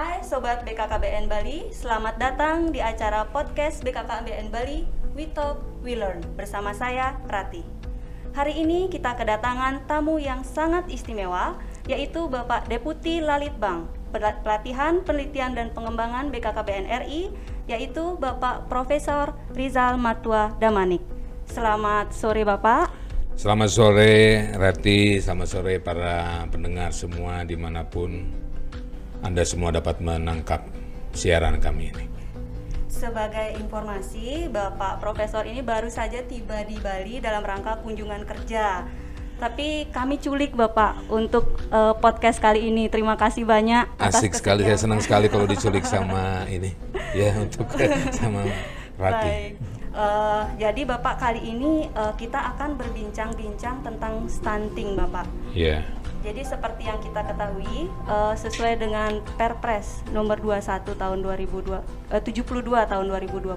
Hai Sobat BKKBN Bali, selamat datang di acara podcast BKKBN Bali We Talk, We Learn bersama saya Rati. Hari ini kita kedatangan tamu yang sangat istimewa yaitu Bapak Deputi Lalitbang, Pelatihan Penelitian dan Pengembangan BKKBN RI yaitu Bapak Profesor Rizal Matua Damanik. Selamat sore Bapak. Selamat sore Rati, selamat sore para pendengar semua di mana pun anda semua dapat menangkap siaran kami ini. Sebagai informasi, Bapak Profesor ini baru saja tiba di Bali dalam rangka kunjungan kerja. Tapi kami culik Bapak untuk uh, podcast kali ini. Terima kasih banyak. Atas Asik sekali, saya senang sekali kalau diculik sama ini, ya untuk sama Rati. Baik. Uh, jadi Bapak kali ini uh, kita akan berbincang-bincang tentang stunting Bapak. Iya. Yeah. Jadi seperti yang kita ketahui uh, sesuai dengan Perpres nomor 21 tahun 2002 uh, 72 tahun 2021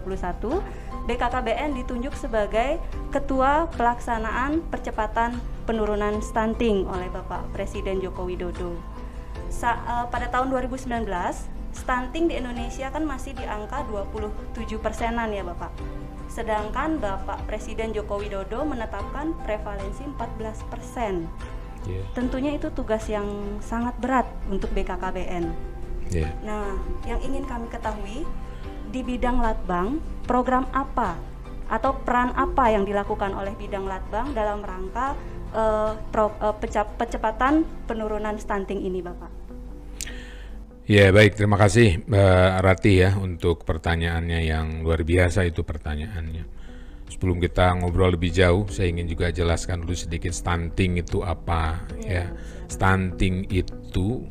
BKKBN ditunjuk sebagai ketua pelaksanaan percepatan penurunan stunting oleh Bapak Presiden Joko Widodo. Sa uh, pada tahun 2019 stunting di Indonesia kan masih di angka 27 persenan ya Bapak. Sedangkan Bapak Presiden Joko Widodo menetapkan prevalensi 14 persen Yeah. Tentunya itu tugas yang sangat berat untuk BKKBN. Yeah. Nah, yang ingin kami ketahui di bidang Latbang, program apa atau peran apa yang dilakukan oleh bidang Latbang dalam rangka uh, pro, uh, percepatan penurunan stunting ini, Bapak? Ya baik, terima kasih Mbak Rati ya untuk pertanyaannya yang luar biasa itu pertanyaannya. Sebelum kita ngobrol lebih jauh, saya ingin juga jelaskan dulu sedikit stunting itu apa ya. Stunting itu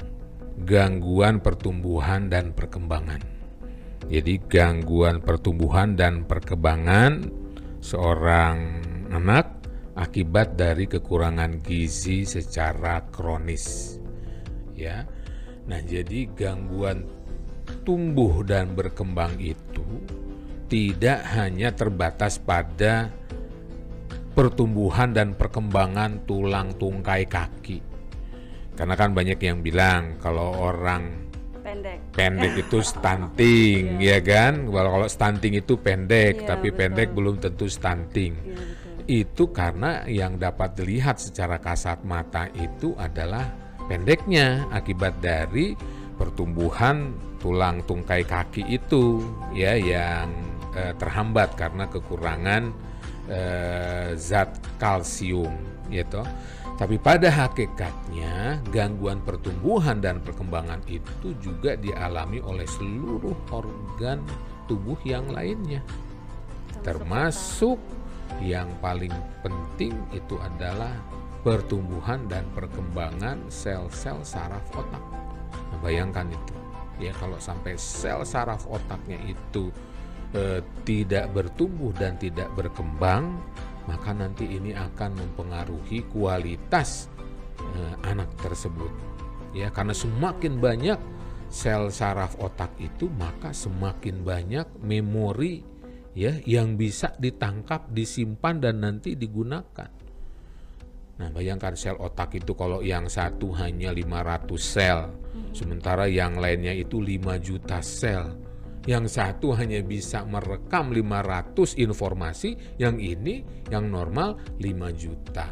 gangguan pertumbuhan dan perkembangan. Jadi gangguan pertumbuhan dan perkembangan seorang anak akibat dari kekurangan gizi secara kronis. Ya. Nah, jadi gangguan tumbuh dan berkembang itu tidak hanya terbatas pada pertumbuhan dan perkembangan tulang tungkai kaki. Karena kan banyak yang bilang kalau orang pendek, pendek itu stunting, ya kan? Kalau kalau stunting itu pendek, ya, tapi betul. pendek belum tentu stunting. Ya, itu karena yang dapat dilihat secara kasat mata itu adalah pendeknya akibat dari pertumbuhan tulang tungkai kaki itu ya yang eh, terhambat karena kekurangan eh, zat kalsium gitu. Tapi pada hakikatnya gangguan pertumbuhan dan perkembangan itu juga dialami oleh seluruh organ tubuh yang lainnya. Termasuk yang paling penting itu adalah pertumbuhan dan perkembangan sel-sel saraf otak. Nah, bayangkan itu. Ya kalau sampai sel saraf otaknya itu eh, tidak bertumbuh dan tidak berkembang, maka nanti ini akan mempengaruhi kualitas eh, anak tersebut. Ya, karena semakin banyak sel saraf otak itu, maka semakin banyak memori ya yang bisa ditangkap, disimpan dan nanti digunakan. Nah, bayangkan sel otak itu kalau yang satu hanya 500 sel, sementara yang lainnya itu 5 juta sel yang satu hanya bisa merekam 500 informasi, yang ini yang normal 5 juta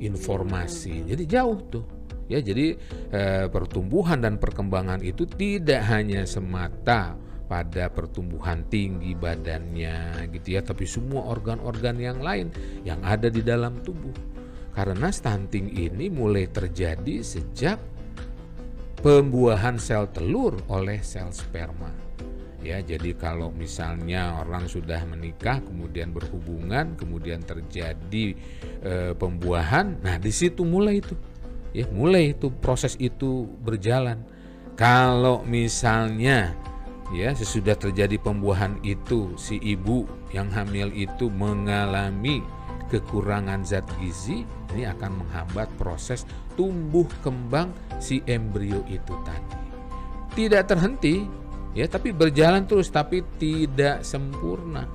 informasi. Jadi jauh tuh. Ya, jadi eh, pertumbuhan dan perkembangan itu tidak hanya semata pada pertumbuhan tinggi badannya gitu ya, tapi semua organ-organ yang lain yang ada di dalam tubuh. Karena stunting ini mulai terjadi sejak pembuahan sel telur oleh sel sperma ya jadi kalau misalnya orang sudah menikah kemudian berhubungan kemudian terjadi e, pembuahan nah di situ mulai itu. Ya mulai itu proses itu berjalan. Kalau misalnya ya sesudah terjadi pembuahan itu si ibu yang hamil itu mengalami kekurangan zat gizi ini akan menghambat proses tumbuh kembang si embrio itu tadi. Tidak terhenti ya tapi berjalan terus tapi tidak sempurna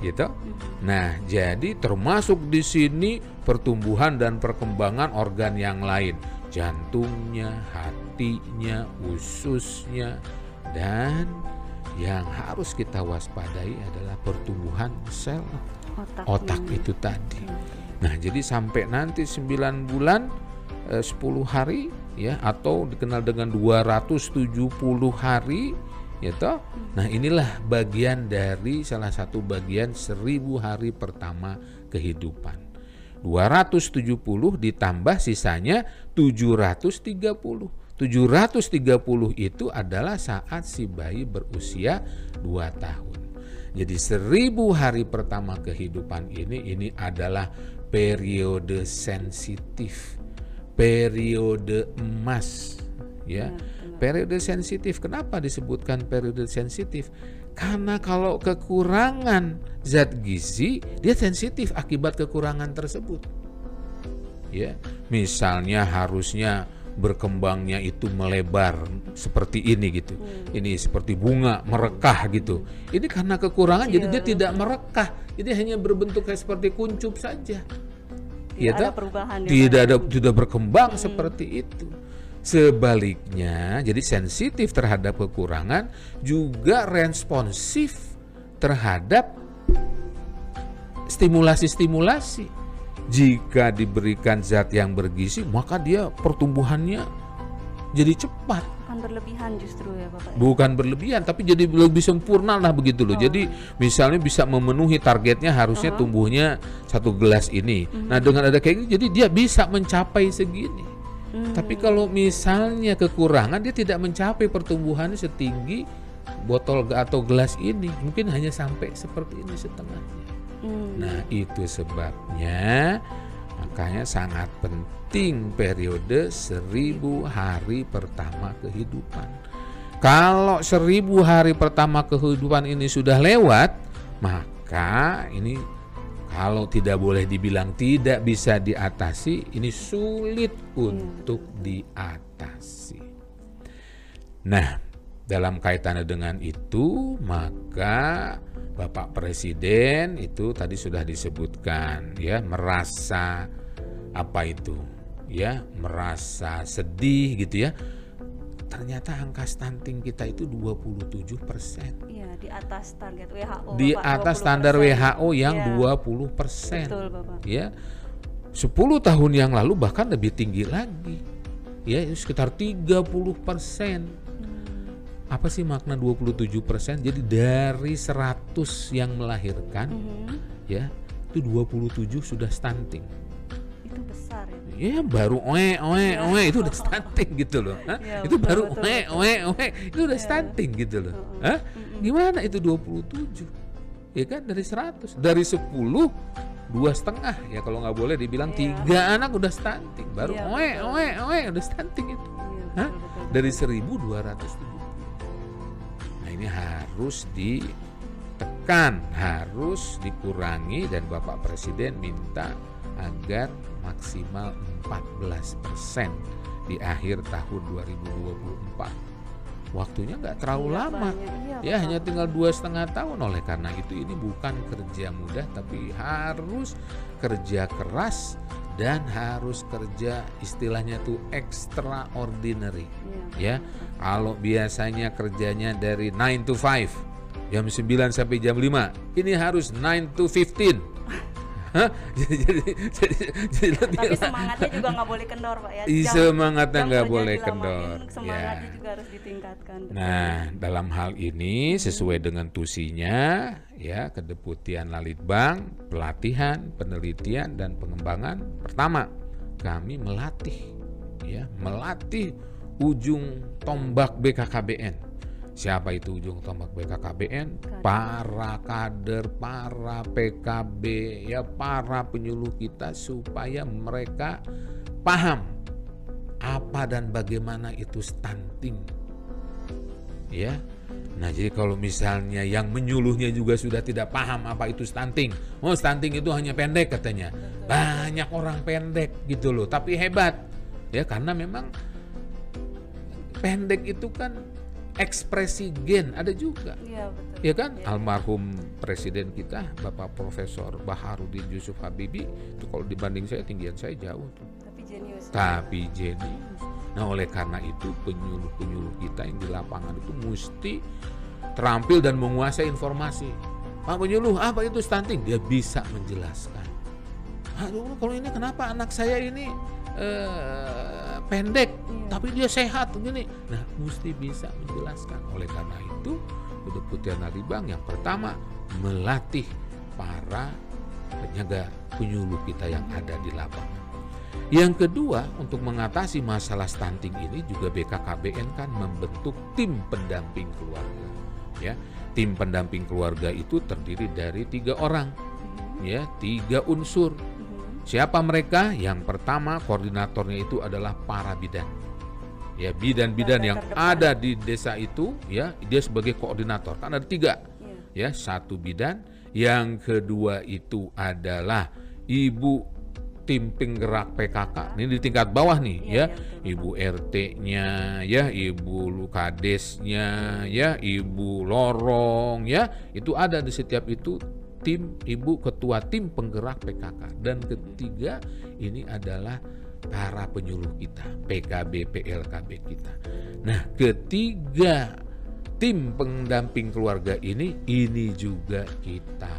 gitu. Nah, jadi termasuk di sini pertumbuhan dan perkembangan organ yang lain, jantungnya, hatinya, ususnya, dan yang harus kita waspadai adalah pertumbuhan sel Otak. otak itu tadi. Nah, jadi sampai nanti 9 bulan eh, 10 hari ya atau dikenal dengan 270 hari ya toh. Nah, inilah bagian dari salah satu bagian 1000 hari pertama kehidupan. 270 ditambah sisanya 730. 730 itu adalah saat si bayi berusia 2 tahun. Jadi 1000 hari pertama kehidupan ini ini adalah periode sensitif. Periode emas ya. Periode sensitif. Kenapa disebutkan periode sensitif? Karena kalau kekurangan zat gizi, dia sensitif akibat kekurangan tersebut. Ya, misalnya harusnya berkembangnya itu melebar seperti ini gitu. Ini seperti bunga merekah gitu. Ini karena kekurangan jadi dia tidak merekah. Jadi hanya berbentuk kayak seperti kuncup saja. Tidak Ya ada perubahan ya, Tidak ada tidak berkembang seperti itu. Sebaliknya, jadi sensitif terhadap kekurangan juga responsif terhadap stimulasi-stimulasi. Jika diberikan zat yang bergizi, maka dia pertumbuhannya jadi cepat. Bukan berlebihan justru ya Bapak. ya? Bukan berlebihan, tapi jadi lebih sempurna lah begitu loh. Jadi misalnya bisa memenuhi targetnya harusnya tumbuhnya satu gelas ini. Nah dengan ada kayak gini, jadi dia bisa mencapai segini. Hmm. Tapi kalau misalnya kekurangan, dia tidak mencapai pertumbuhannya setinggi botol atau gelas ini. Mungkin hanya sampai seperti ini setengahnya. Hmm. Nah itu sebabnya makanya sangat penting periode seribu hari pertama kehidupan. Kalau seribu hari pertama kehidupan ini sudah lewat, maka ini kalau tidak boleh dibilang tidak bisa diatasi, ini sulit untuk diatasi. Nah, dalam kaitannya dengan itu, maka Bapak Presiden itu tadi sudah disebutkan ya merasa apa itu ya merasa sedih gitu ya. Ternyata angka stunting kita itu 27 persen. Iya, di atas target WHO. Di Bapak, atas 20%. standar WHO yang Iya, 20 persen. Betul Bapak. Ya, 10 tahun yang lalu bahkan lebih tinggi lagi. Ya, itu sekitar 30 persen. Apa sih makna 27 persen? Jadi dari 100 yang melahirkan, Mhm. ya, itu 27 sudah stunting. Ya. Ya baru oe oe oe itu udah stunting gitu loh. Hah? Iya, itu betul, baru betul, oe oe oe itu udah stunting gitu loh. Hah? Gimana itu 27? Ya kan dari 100, dari 10 dua setengah ya kalau nggak boleh dibilang Iya. tiga anak udah stunting baru Iya, oe betul. oe oe udah stunting itu. Iya, Hah? betul, betul. Dari 1270. Nah, ini harus ditekan, harus dikurangi dan Bapak Presiden minta agar maksimal 14% di akhir tahun 2024. Waktunya nggak terlalu Iya, lama. Iya, Ya hanya tinggal dua setengah tahun oleh karena itu ini bukan kerja mudah tapi harus kerja keras dan harus kerja istilahnya tuh extraordinary Iya. ya kalau biasanya kerjanya dari 9 to 5 jam 9 sampai jam 5 ini harus 9 to 15 Hah? jadi jadi jadi, jadi lebih Tapi semangatnya juga nggak boleh kendor Pak ya. Jam- semangatnya nggak boleh kendor. Semangatnya Ya. juga harus ditingkatkan. betul. Nah, dalam hal ini sesuai dengan tusinya ya Kedeputian Lalitbang, pelatihan, penelitian dan pengembangan. Pertama, kami melatih ya, melatih ujung tombak BKKBN. Siapa itu ujung tombak BKKBN? Para kader, para PKB, ya para penyuluh kita supaya mereka paham apa dan bagaimana itu stunting. Ya. Nah, jadi kalau misalnya yang menyuluhnya juga sudah tidak paham apa itu stunting. Oh, stunting itu hanya pendek katanya. Banyak orang pendek gitu loh, tapi hebat. Ya, karena memang pendek itu kan ekspresi gen ada juga. Iya betul. Ya kan, Iya. almarhum presiden kita Bapak Profesor Baharudin Yusuf Habibie itu kalau dibanding saya tinggian saya jauh tuh. Tapi jenius. tapi jenius. Nah, oleh karena itu penyuluh-penyuluh kita yang di lapangan itu mesti terampil dan menguasai informasi. Pak penyuluh, apa itu stunting? Dia bisa menjelaskan. Aduh, kalau ini kenapa anak saya ini eh, pendek, Iya. tapi dia sehat begini. Nah, mesti bisa menjelaskan. Oleh karena itu, Udah Putih Naribang yang pertama melatih para penjaga penyuluh kita yang ada di lapangan. Yang kedua, untuk mengatasi masalah stunting ini juga BKKBN kan membentuk tim pendamping keluarga. Ya, tim pendamping keluarga itu terdiri dari tiga orang, ya, tiga unsur. Siapa mereka? Yang pertama koordinatornya itu adalah para bidan. Ya, bidan-bidan yang ada di desa itu, ya, dia sebagai koordinator. Kan ada tiga Iya. ya satu bidan yang kedua itu adalah ibu tim penggerak PKK ini di tingkat bawah nih Iya, ya iya, ibu RT-nya ya ibu lukadesnya ya ibu lorong ya itu ada di setiap itu tim ibu ketua tim penggerak PKK dan ketiga ini adalah para penyuluh kita PKB PLKB kita. Nah ketiga tim pendamping keluarga ini ini juga kita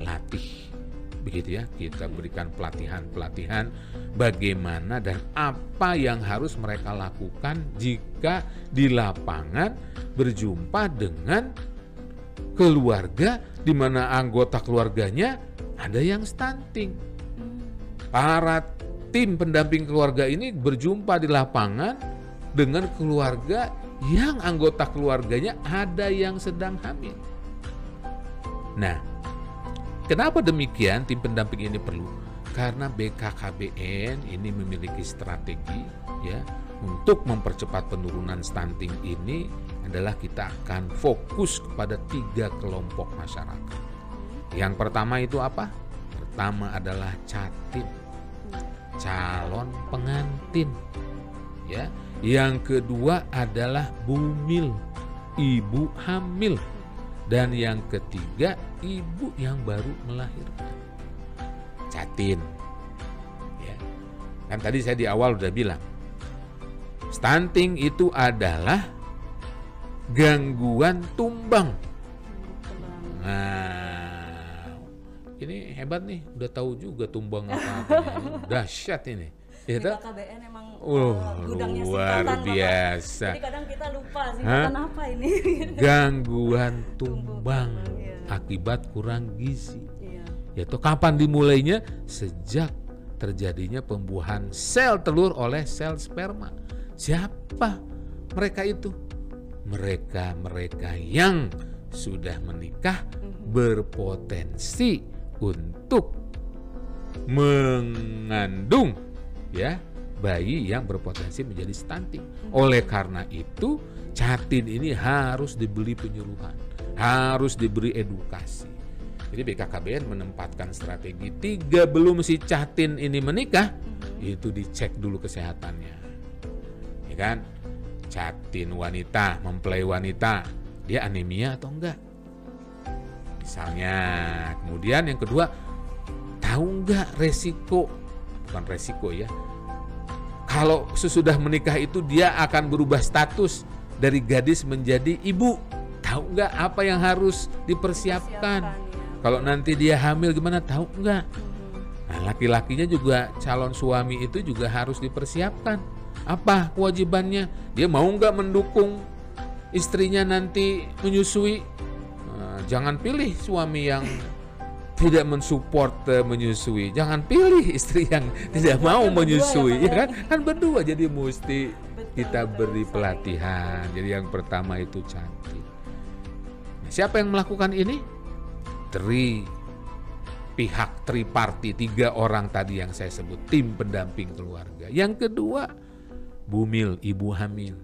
latih. Begitu ya kita berikan pelatihan-pelatihan bagaimana dan apa yang harus mereka lakukan jika di lapangan berjumpa dengan keluarga di mana anggota keluarganya ada yang stunting para tim pendamping keluarga ini berjumpa di lapangan dengan keluarga yang anggota keluarganya ada yang sedang hamil. Nah, kenapa demikian tim pendamping ini perlu? Karena BKKBN ini memiliki strategi ya untuk mempercepat penurunan stunting ini adalah kita akan fokus kepada tiga kelompok masyarakat. Yang pertama itu apa? Pertama adalah catim, calon pengantin. Ya. Yang kedua adalah bumil, ibu hamil. Dan yang ketiga, ibu yang baru melahirkan. Catin. Ya. Kan tadi saya di awal udah bilang, stunting itu adalah gangguan tumbang. Nah, ini hebat nih, udah tahu juga tumbang apa Dahsyat ini. Ya emang Oh, uh, gudangnya luar biasa. Jadi kadang kita lupa apa ini. Gangguan tumbang iya. akibat kurang gizi. Iya. Yaitu kapan dimulainya? Sejak terjadinya pembuahan sel telur oleh sel sperma. Siapa mereka itu? Mereka-mereka yang sudah menikah berpotensi untuk mengandung ya bayi yang berpotensi menjadi stunting. Oleh karena itu, catin ini harus dibeli penyuluhan, harus diberi edukasi. Jadi BKKBN menempatkan strategi tiga belum si catin ini menikah, itu dicek dulu kesehatannya. Ya kan? Catin wanita, mempelai wanita, dia anemia atau enggak? Misalnya, kemudian yang kedua, tahu nggak resiko? Bukan resiko ya. Kalau sesudah menikah itu dia akan berubah status dari gadis menjadi ibu. Tahu nggak apa yang harus dipersiapkan? Siapkan, ya. Kalau nanti dia hamil gimana? Tahu nggak? Mhm. Nah, laki-lakinya juga calon suami itu juga harus dipersiapkan. Apa kewajibannya? Dia mau nggak mendukung istrinya nanti menyusui? Nah, jangan pilih suami yang tidak mensupport eh, menyusui. Jangan pilih istri yang tidak mau kan berdua ya, menyusui, ya ya? kan? Kan berdua jadi mesti Betul, kita betul, beri pelatihan. Jadi yang pertama itu cantik. Nah, siapa yang melakukan ini? Tri pihak triparti tiga orang tadi yang saya sebut tim pendamping keluarga. Yang kedua bumil ibu hamil.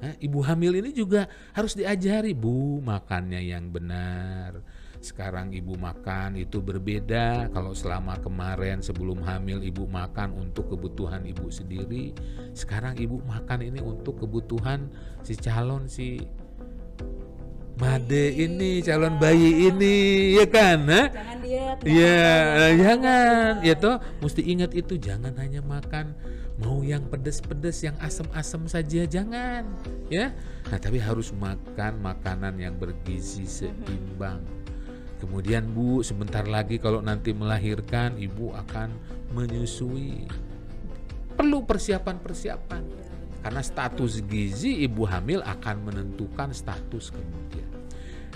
Nah, ibu hamil ini juga harus diajari bu makannya yang benar. Sekarang ibu makan itu berbeda. Kalau selama kemarin sebelum hamil ibu makan untuk kebutuhan ibu sendiri, sekarang ibu makan ini untuk kebutuhan si calon si Made ini calon bayi ini ya kan? Jangan diet. Iya, jangan. Ya toh, mesti ingat itu jangan hanya makan mau yang pedes-pedes, yang asam-asam saja jangan, ya. Nah, tapi harus makan makanan yang bergizi seimbang. Kemudian Bu, sebentar lagi kalau nanti melahirkan, Ibu akan menyusui. Perlu persiapan-persiapan. Karena status gizi ibu hamil akan menentukan status kemudian.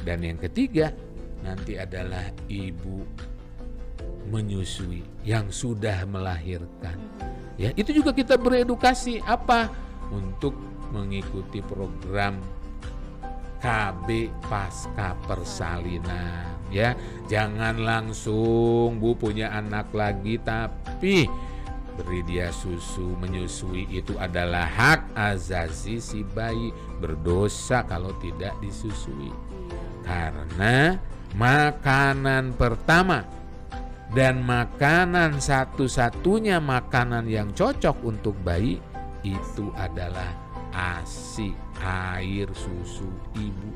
Dan yang ketiga, nanti adalah ibu menyusui yang sudah melahirkan. Ya, itu juga kita beredukasi apa? Untuk mengikuti program KB pasca persalinan ya. Jangan langsung Bu punya anak lagi tapi beri dia susu menyusui itu adalah hak azazi si bayi berdosa kalau tidak disusui karena makanan pertama dan makanan satu-satunya makanan yang cocok untuk bayi itu adalah ASI air susu ibu.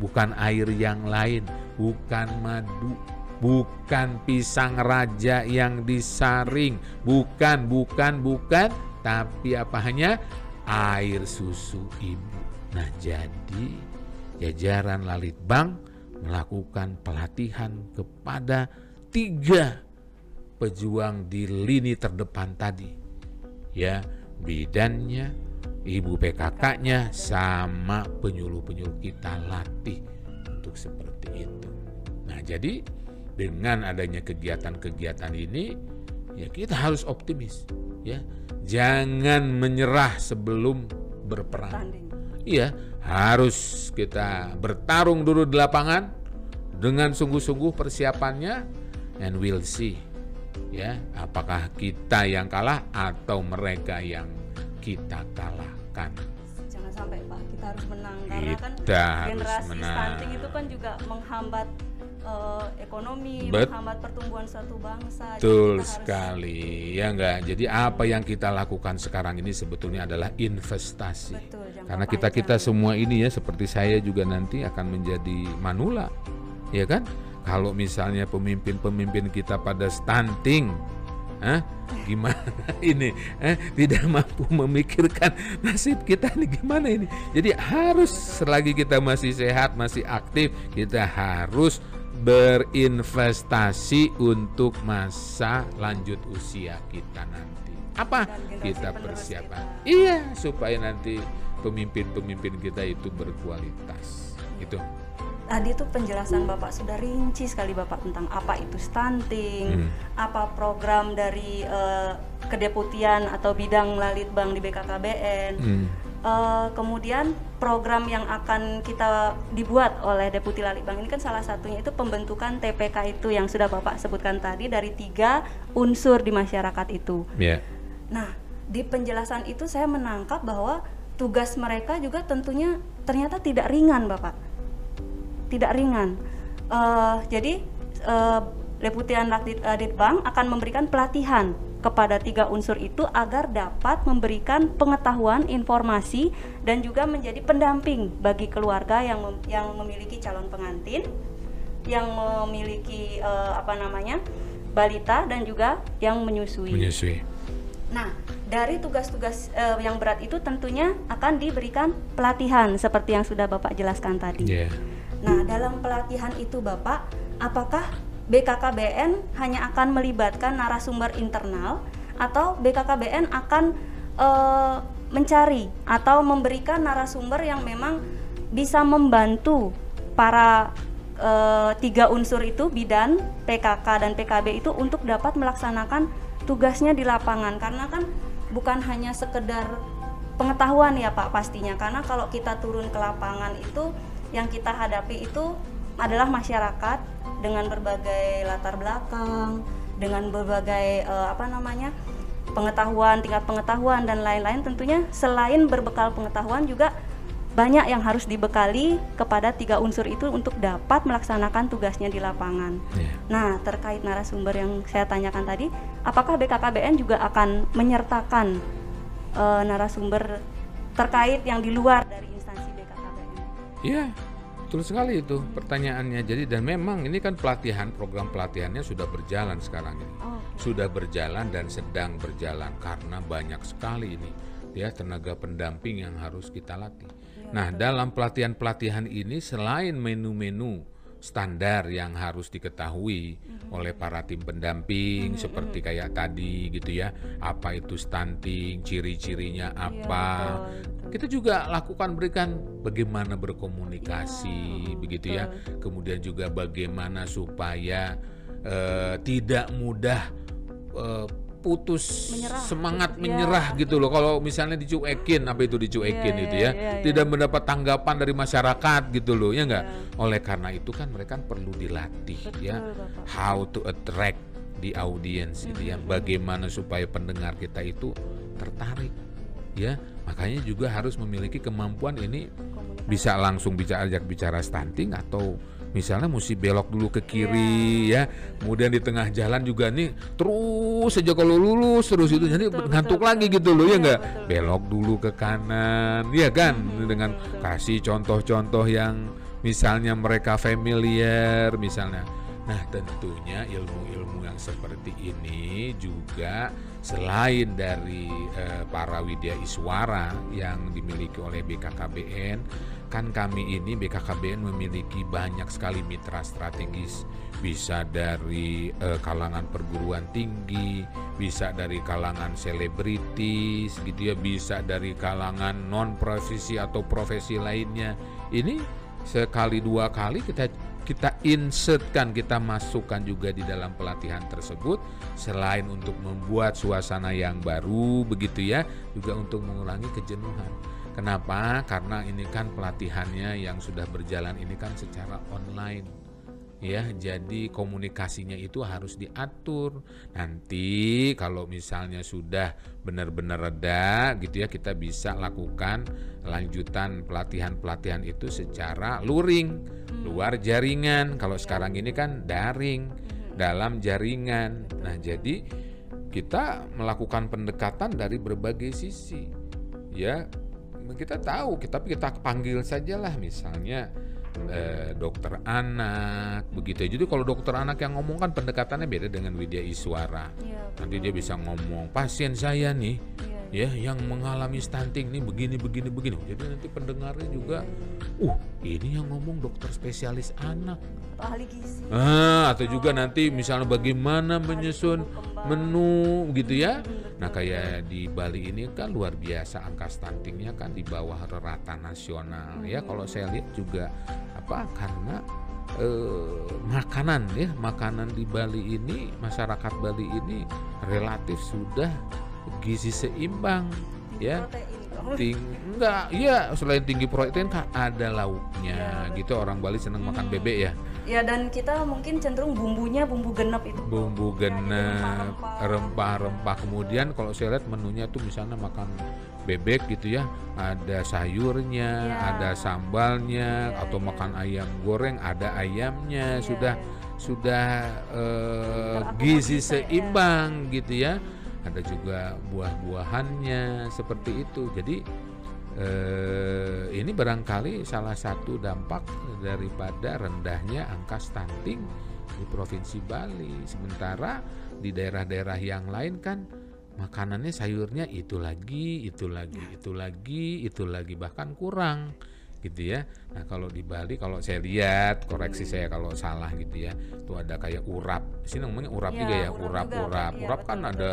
Bukan air yang lain bukan madu bukan pisang raja yang disaring, bukan, bukan, bukan, tapi apa hanya? Air susu ibu. Nah, jadi jajaran Lalitbang melakukan pelatihan kepada tiga pejuang di lini terdepan tadi. Ya, bidannya, ibu PKK-nya sama penyuluh-penyuluh kita latih untuk seperti itu. Nah, jadi dengan adanya kegiatan-kegiatan ini ya kita harus optimis ya jangan menyerah sebelum berperang iya. Harus kita bertarung dulu di lapangan dengan sungguh-sungguh persiapannya and we'll see ya. Apakah kita yang kalah atau mereka yang kita kalahkan. Jangan sampai pak kita harus menang. Karena kan generasi menang. stunting itu kan juga menghambat uh, ekonomi, Bet menghambat pertumbuhan suatu bangsa. Betul sekali, ya enggak. Jadi apa yang kita lakukan sekarang ini sebetulnya adalah investasi. Betul, Karena kita kita semua ini ya seperti saya juga nanti akan menjadi manula, ya kan? Kalau misalnya pemimpin-pemimpin kita pada stunting, Hah? Gimana ini? Eh, tidak mampu memikirkan nasib kita ini gimana ini? Jadi harus selagi kita masih sehat, masih aktif, kita harus berinvestasi untuk masa lanjut usia kita nanti. Apa? Kita persiapan. Kita. Iya, supaya nanti pemimpin-pemimpin kita itu berkualitas. Itu. Tadi itu penjelasan Bapak sudah rinci sekali Bapak tentang apa itu stunting, hmm. apa program dari uh, kedeputian atau bidang Lalitbang di BKKBN. Hmm uh, kemudian program yang akan kita dibuat oleh Deputi Lalitbang ini kan salah satunya itu pembentukan TPK itu yang sudah Bapak sebutkan tadi dari tiga unsur di masyarakat itu. Yeah. Nah, di penjelasan itu saya menangkap bahwa tugas mereka juga tentunya ternyata tidak ringan, Bapak. Tidak ringan. Uh, jadi uh, Deputian Lalitbang akan memberikan pelatihan kepada tiga unsur itu agar dapat memberikan pengetahuan, informasi dan juga menjadi pendamping bagi keluarga yang mem yang memiliki calon pengantin, yang memiliki uh, apa namanya balita dan juga yang menyusui. Menyusui. Nah, dari tugas-tugas uh, yang berat itu tentunya akan diberikan pelatihan seperti yang sudah Bapak jelaskan tadi. Yeah. Nah, dalam pelatihan itu Bapak, apakah BKKBN hanya akan melibatkan narasumber internal atau BKKBN akan e, mencari atau memberikan narasumber yang memang bisa membantu para e, tiga unsur itu bidan, PKK dan PKB itu untuk dapat melaksanakan tugasnya di lapangan. Karena kan bukan hanya sekedar pengetahuan ya Pak pastinya. Karena kalau kita turun ke lapangan itu yang kita hadapi itu adalah masyarakat dengan berbagai latar belakang, dengan berbagai uh, apa namanya pengetahuan, tingkat pengetahuan dan lain-lain. Tentunya selain berbekal pengetahuan juga banyak yang harus dibekali kepada tiga unsur itu untuk dapat melaksanakan tugasnya di lapangan. Yeah. Nah, terkait narasumber yang saya tanyakan tadi, apakah BKKBN juga akan menyertakan uh, narasumber terkait yang di luar dari instansi BKKBN? Iya, betul sekali itu pertanyaannya. Jadi dan memang ini kan pelatihan program pelatihannya sudah berjalan sekarang ini. Oh, Sudah berjalan dan sedang berjalan karena banyak sekali ini ya tenaga pendamping yang harus kita latih. Nah, dalam pelatihan-pelatihan ini selain menu-menu standar yang harus diketahui oleh para tim pendamping seperti kayak tadi gitu ya. Apa itu stunting ciri-cirinya apa? kita juga lakukan berikan bagaimana berkomunikasi begitu ya. Kemudian juga bagaimana supaya eh, tidak mudah eh, putus Menyerah, semangat putus- menyerah gitu loh. Kalau misalnya dicuekin apa itu dicuekin Iya, itu iya, ya iya, iya. tidak mendapat tanggapan dari masyarakat gitu loh ya enggak Iya. oleh karena itu kan mereka perlu dilatih Betul, ya. Bapak. how to attract the audience gitu ya. Bagaimana supaya pendengar kita itu tertarik ya. Makanya juga harus memiliki kemampuan ini bisa langsung bicara ajak bicara stunting atau misalnya mesti belok dulu ke kiri ya kemudian di tengah jalan juga nih terus saja kalau lulus terus itu jadi betul, ngantuk betul, lagi betul. gitu loh ya Iya, enggak betul. belok dulu ke kanan ya kan dengan betul, betul. kasih contoh-contoh yang misalnya mereka familiar misalnya nah tentunya ilmu-ilmu yang seperti ini juga selain dari eh, para widya iswara yang dimiliki oleh BKKBN kan kami ini BKKBN memiliki banyak sekali mitra strategis. Bisa dari eh, kalangan perguruan tinggi bisa dari kalangan selebritis gitu ya. Bisa dari kalangan non profesi atau profesi lainnya. Ini sekali dua kali kita kita insertkan kita masukkan juga di dalam pelatihan tersebut. Selain untuk membuat suasana yang baru begitu ya juga untuk mengurangi kejenuhan kenapa? Karena ini kan pelatihannya yang sudah berjalan ini kan secara online. Ya jadi komunikasinya itu harus diatur. Nanti kalau misalnya sudah benar-benar reda gitu ya kita bisa lakukan lanjutan pelatihan-pelatihan itu secara luring. Luar jaringan. Kalau sekarang ini kan daring dalam jaringan. Nah jadi kita melakukan pendekatan dari berbagai sisi. Ya kita tahu tapi kita panggil sajalah. Misalnya eh, dokter anak begitu jadi kalau dokter anak yang ngomong kan pendekatannya beda dengan Widya Iswara. Iya, nanti dia bisa ngomong pasien saya nih iya, ya yang mengalami stunting nih begini begini begini. Jadi nanti pendengarnya juga uh ini yang ngomong dokter spesialis anak. Ahli gizi. ah atau juga nanti misalnya bagaimana menyusun menu gitu ya. Nah kayak di Bali ini kan luar biasa angka stuntingnya kan di bawah rata nasional ya. Kalau saya lihat juga apa karena eh, makanan ya makanan di Bali ini masyarakat Bali ini relatif sudah gizi seimbang ya Ting enggak iya selain tinggi protein kan ada lauknya gitu orang Bali seneng makan bebek ya Ya dan kita mungkin cenderung bumbunya bumbu genep itu. bumbu Ya, genep rempah-rempah. kemudian kalau saya lihat menunya tuh misalnya makan bebek gitu ya ada sayurnya Ya. ada sambalnya Ya, atau ya. makan ayam goreng ada ayamnya Iya, sudah iya. sudah Terakomodir gizi lah ya. seimbang gitu ya ada juga buah-buahannya seperti itu jadi eh, ini barangkali salah satu dampak daripada rendahnya angka stunting di provinsi Bali. Sementara di daerah-daerah yang lain kan makanannya sayurnya itu lagi, itu lagi, itu lagi, itu lagi bahkan kurang gitu ya. Nah kalau di Bali kalau saya lihat koreksi saya kalau salah gitu ya, itu ada kayak urap. Di sini namanya urap Iya, juga ya, urap urap, urap, Iya, urap kan betul, ada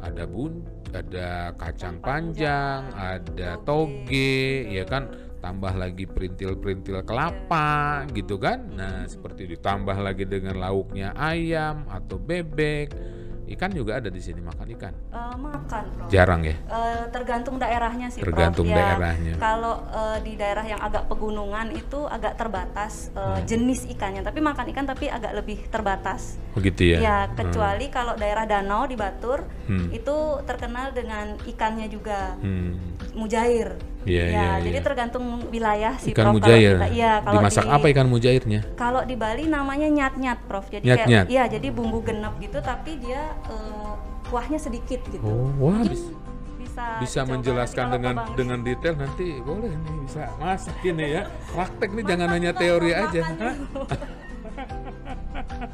ada bun, ada kacang panjang, ada toge, ya kan tambah lagi perintil-perintil kelapa gitu kan. Nah, seperti ditambah lagi dengan lauknya ayam atau bebek. Ikan juga ada di sini makan ikan. Eh, makan, Prof. Jarang ya. Eh, tergantung daerahnya sih, Prof. Tergantung Ya, daerahnya. Kalau eh, di daerah yang agak pegunungan itu agak terbatas eh, Hmm. jenis ikannya, tapi makan ikan tapi agak lebih terbatas. Begitu ya. Ya, kecuali kalau daerah danau di Batur Hmm. itu terkenal dengan ikannya juga Hmm. mujair. Iya, ya, iya, jadi iya. tergantung wilayah sih, Ikan Prof. Mujair. kita- Iya, kalau Dimasak di, apa ikan mujairnya? Kalau di Bali namanya nyat-nyat, Prof. Jadi Nyat-nyat. kayak iya, jadi bumbu genep gitu tapi dia eh, kuahnya sedikit gitu. Oh, wah bisa bisa bisa menjelaskan dengan Bang dengan detail nanti boleh nih bisa masak ini ya praktek nih jangan hanya teori aja makan.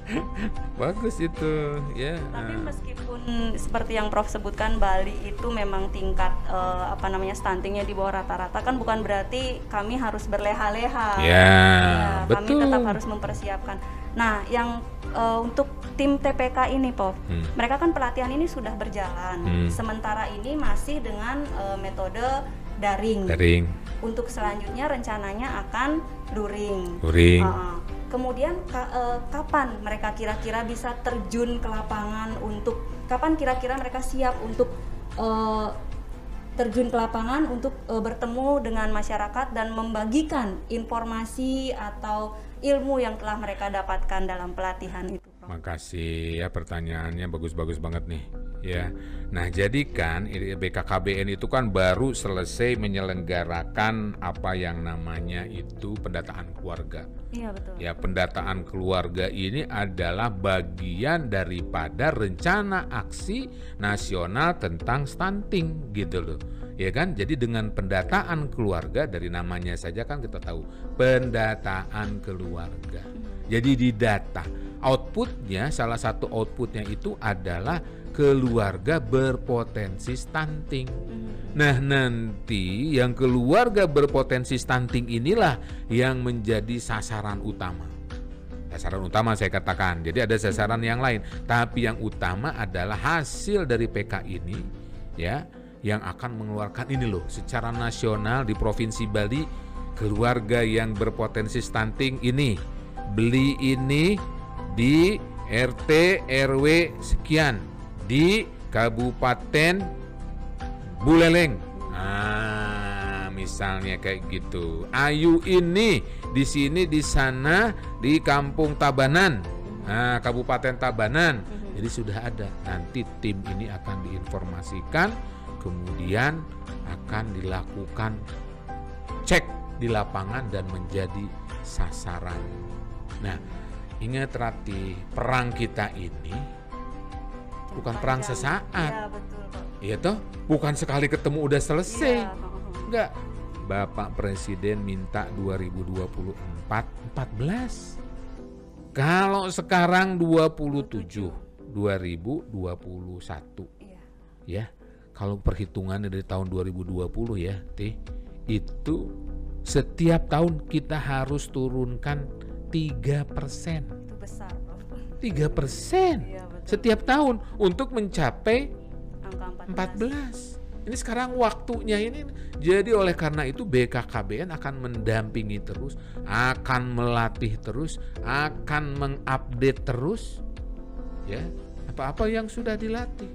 bagus itu ya Tapi nah. meskipun seperti yang Prof sebutkan Bali itu memang tingkat eh, apa namanya stuntingnya di bawah rata-rata kan bukan berarti kami harus berleha-leha. Ya, Kami betul. tetap harus mempersiapkan. Nah, yang eh, untuk tim TPK ini, Prof, Hmm. mereka kan pelatihan ini sudah berjalan. Hmm. Sementara ini masih dengan eh, metode daring. Daring, Untuk selanjutnya rencananya akan luring. luring. Uh-uh. Kemudian ka- eh, kapan mereka kira-kira bisa terjun ke lapangan untuk kapan kira-kira mereka siap untuk eh, terjun ke lapangan untuk eh, bertemu dengan masyarakat dan membagikan informasi atau ilmu yang telah mereka dapatkan dalam pelatihan itu. Prof? Makasih ya pertanyaannya bagus-bagus banget nih ya. Nah jadi kan BKKBN itu kan baru selesai menyelenggarakan apa yang namanya itu pendataan keluarga. Iya betul. Ya pendataan keluarga ini adalah bagian daripada rencana aksi nasional tentang stunting gitu loh. Ya kan? Jadi dengan pendataan keluarga dari namanya saja kan kita tahu pendataan keluarga. Jadi di data outputnya salah satu outputnya itu adalah keluarga berpotensi stunting. Nah nanti yang keluarga berpotensi stunting inilah yang menjadi sasaran utama. Sasaran utama saya katakan. Jadi ada sasaran yang lain, tapi yang utama adalah hasil dari PK ini ya yang akan mengeluarkan ini loh secara nasional di Provinsi Bali keluarga yang berpotensi stunting ini beli ini di RT RW sekian di Kabupaten Buleleng. Nah, misalnya kayak gitu. Ayu ini di sini di sana di Kampung Tabanan. Nah, Kabupaten Tabanan. Jadi sudah ada. Nanti tim ini akan diinformasikan, kemudian akan dilakukan cek di lapangan dan menjadi sasaran. Nah, ingat Rati, perang kita ini bukan perang sesaat. Iya betul. Iya toh, bukan sekali ketemu udah selesai. Iya. Enggak. Bapak Presiden minta 2024 14. Kalau sekarang 27 2021 Iya. ya. Kalau perhitungannya dari tahun 2020 ya, Teh, itu setiap tahun kita harus turunkan 3%. Itu besar, Prof. 3% Iya, betul. setiap tahun untuk mencapai Angka 14. 14. Ini sekarang waktunya ini. Jadi oleh karena itu BKKBN akan mendampingi terus, akan melatih terus, akan mengupdate terus ya apa-apa yang sudah dilatih.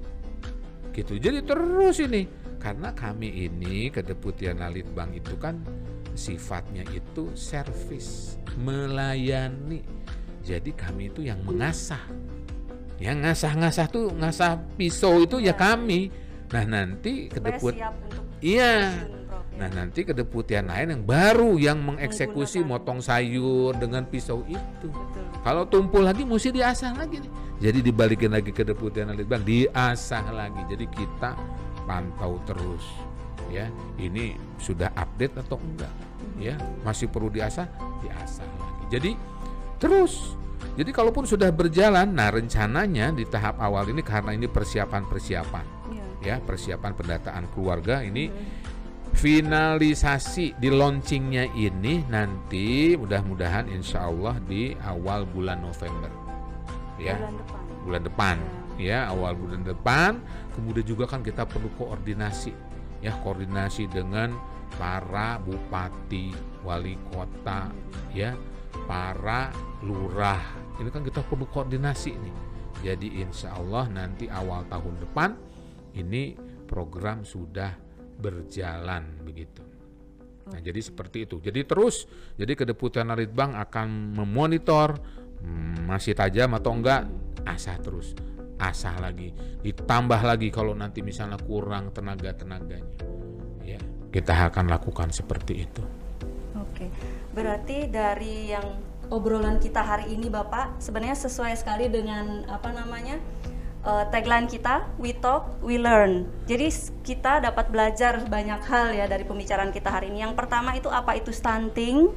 Gitu. Jadi terus ini karena kami ini Kedeputian Litbang itu kan sifatnya itu servis, melayani. Jadi kami itu yang mengasah. Yang ngasah-ngasah tuh ngasah pisau itu ya Ya. kami. Nah, nanti kedeput Iya. ya. Nah, nanti kedeputian lain yang baru yang mengeksekusi motong sayur dengan pisau itu. Betul. Kalau tumpul lagi mesti diasah lagi nih. Jadi dibalikin lagi ke Deputian Litbang, diasah lagi. Jadi kita pantau terus ya. Ini sudah update atau enggak? Ya, masih perlu diasah, diasah lagi. Jadi terus. Jadi kalaupun sudah berjalan, nah rencananya di tahap awal ini karena ini persiapan-persiapan Iya. ya, persiapan pendataan keluarga ini Hmm. finalisasi di launchingnya ini nanti mudah-mudahan insya Allah di awal bulan November ya Bulan depan. bulan depan ya awal bulan depan kemudian juga kan kita perlu koordinasi ya koordinasi dengan para bupati wali kota ya para lurah. Ini kan kita perlu koordinasi nih. Jadi insya Allah nanti awal tahun depan ini program sudah berjalan begitu. Nah, jadi seperti itu. Jadi terus, jadi Kedeputian Litbang akan memonitor hmm, masih tajam atau enggak, asah terus, asah lagi, ditambah lagi kalau nanti misalnya kurang tenaga tenaganya, ya kita akan lakukan seperti itu. Oke, berarti dari yang obrolan kita hari ini Bapak sebenarnya sesuai sekali dengan apa namanya uh, tagline kita we talk we learn. Jadi kita dapat belajar banyak hal ya dari pembicaraan kita hari ini. Yang pertama itu apa? Itu stunting.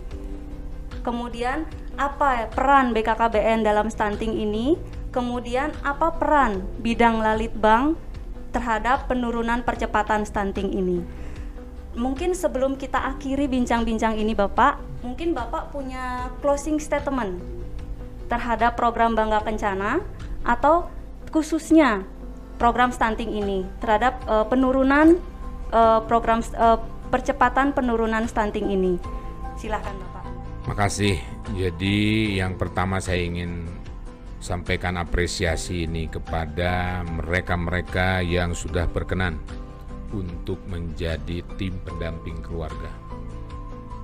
Kemudian apa peran BKKBN dalam stunting ini? Kemudian apa peran bidang Lalitbang terhadap penurunan percepatan stunting ini? Mungkin sebelum kita akhiri bincang-bincang ini Bapak mungkin Bapak punya closing statement terhadap program Bangga Kencana atau khususnya program stunting ini terhadap uh, penurunan uh, program uh, percepatan penurunan stunting ini. Silahkan Bapak. Makasih. Jadi yang pertama saya ingin sampaikan apresiasi ini kepada mereka-mereka yang sudah berkenan untuk menjadi tim pendamping keluarga.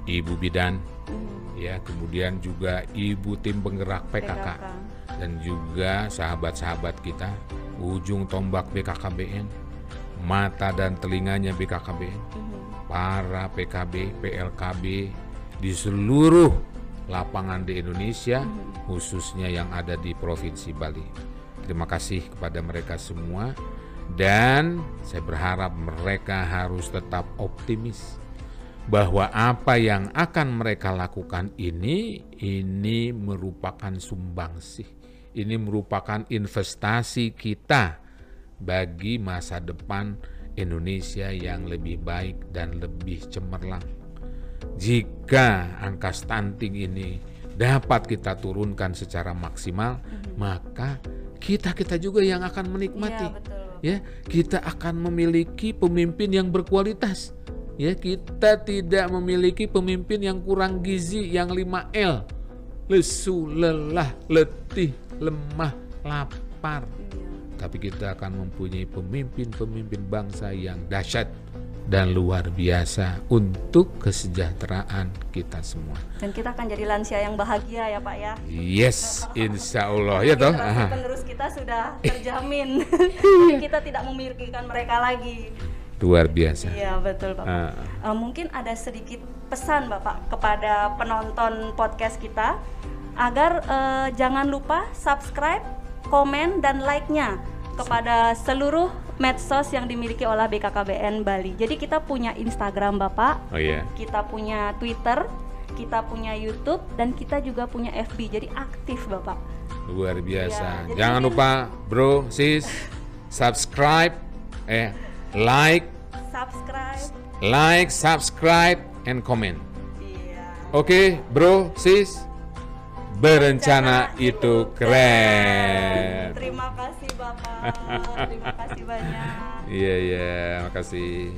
Ibu bidan, hmm. ya kemudian juga ibu tim penggerak PKK. PKK dan juga sahabat-sahabat kita ujung tombak BKKBN mata dan telinganya BKKBN mhm. para PKB PLKB di seluruh lapangan di Indonesia mhm. khususnya yang ada di Provinsi Bali terima kasih kepada mereka semua dan saya berharap mereka harus tetap optimis bahwa apa yang akan mereka lakukan ini ini merupakan sumbangsih ini merupakan investasi kita bagi masa depan Indonesia yang lebih baik dan lebih cemerlang. Jika angka stunting ini dapat kita turunkan secara maksimal, mm-hmm. maka kita kita juga yang akan menikmati. Ya, betul. ya, kita akan memiliki pemimpin yang berkualitas. Ya, kita tidak memiliki pemimpin yang kurang gizi yang 5L. Lesu, lelah, letih, lemah, lapar. Iya. Tapi kita akan mempunyai pemimpin-pemimpin bangsa yang dahsyat dan luar biasa untuk kesejahteraan kita semua. Dan kita akan jadi lansia yang bahagia ya Pak ya. Yes, insya Allah ya toh. Penerus kita sudah terjamin. kita tidak memikirkan mereka lagi. Luar biasa. Iya betul Bapak. Uh. Uh, mungkin ada sedikit pesan Bapak kepada penonton podcast kita agar uh, jangan lupa subscribe, komen dan like-nya kepada seluruh medsos yang dimiliki oleh BKKBN Bali. Jadi kita punya Instagram Bapak, oh, yeah. kita punya Twitter, kita punya YouTube dan kita juga punya FB. Jadi aktif Bapak. Luar biasa. Ya, Jangan lupa bro, sis, subscribe, eh, like, subscribe, like, subscribe, and comment. Iya. Oke, okay, bro, sis berencana itu keren. Terima kasih Bapak. Terima kasih banyak. Iya, iya, makasih.